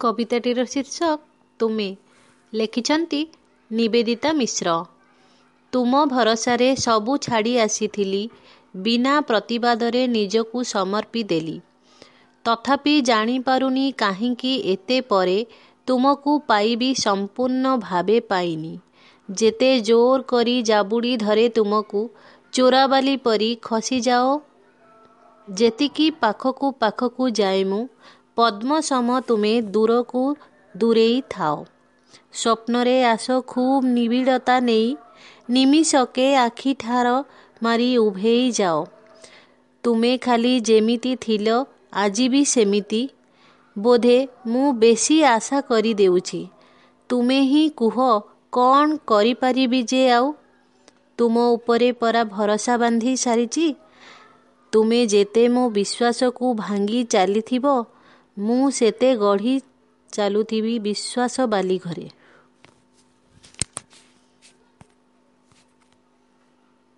କବିତାଟିର ଶୀର୍ଷକ ତୁମେ ଲେଖିଛନ୍ତି ନିବେଦିତା ମିଶ୍ର। ତୁମ ଭରସାରେ ସବୁ ଛାଡ଼ି ଆସିଥିଲି ବିନା ପ୍ରତିବାଦରେ ନିଜକୁ ସମର୍ପି ଦେଲି। ତଥାପି ଜାଣିପାରୁନି କାହିଁକି ଏତେ ପରେ ତୁମକୁ ପାଇବି ସମ୍ପୂର୍ଣ୍ଣ ଭାବେ ପାଇନି। ଯେତେ ଜୋର କରି ଜାବୁଡ଼ି ଧରେ ତୁମକୁ ଚୋରାବାଲି ପରି ଖସିଯାଅ। ଯେତିକି ପାଖକୁ ପାଖକୁ ଯାଏ ମୁଁ ପଦ୍ମ ସମ ତୁମେ ଦୂରକୁ ଦୂରେଇ ଥାଅ ସ୍ୱପ୍ନରେ ଆସ ଖୁବ୍ ନିବିଡ଼ତା ନେଇ ନିମିଷକେ ଆଖି ଠାର ମାରି ଉଭେଇ ଯାଅ ତୁମେ ଖାଲି ଯେମିତି ଥିଲ ଆଜି ବି ସେମିତି ବୋଧେ ମୁଁ ବେଶୀ ଆଶା କରିଦେଉଛି ତୁମେ ହିଁ କୁହ କ'ଣ କରିପାରିବି ଯେ ଆଉ? ତୁମ ଉପରେ ପରା ଭରସା ବାନ୍ଧି ସାରିଛି ତୁମେ ଯେତେ ମୋ ବିଶ୍ୱାସକୁ ଭାଙ୍ଗି ଚାଲିଥିବ ମୁଁ ସେତେ ଗଢ଼ି ଚାଲୁଥିବି ବିଶ୍ୱାସ ବାଲି ଘରେ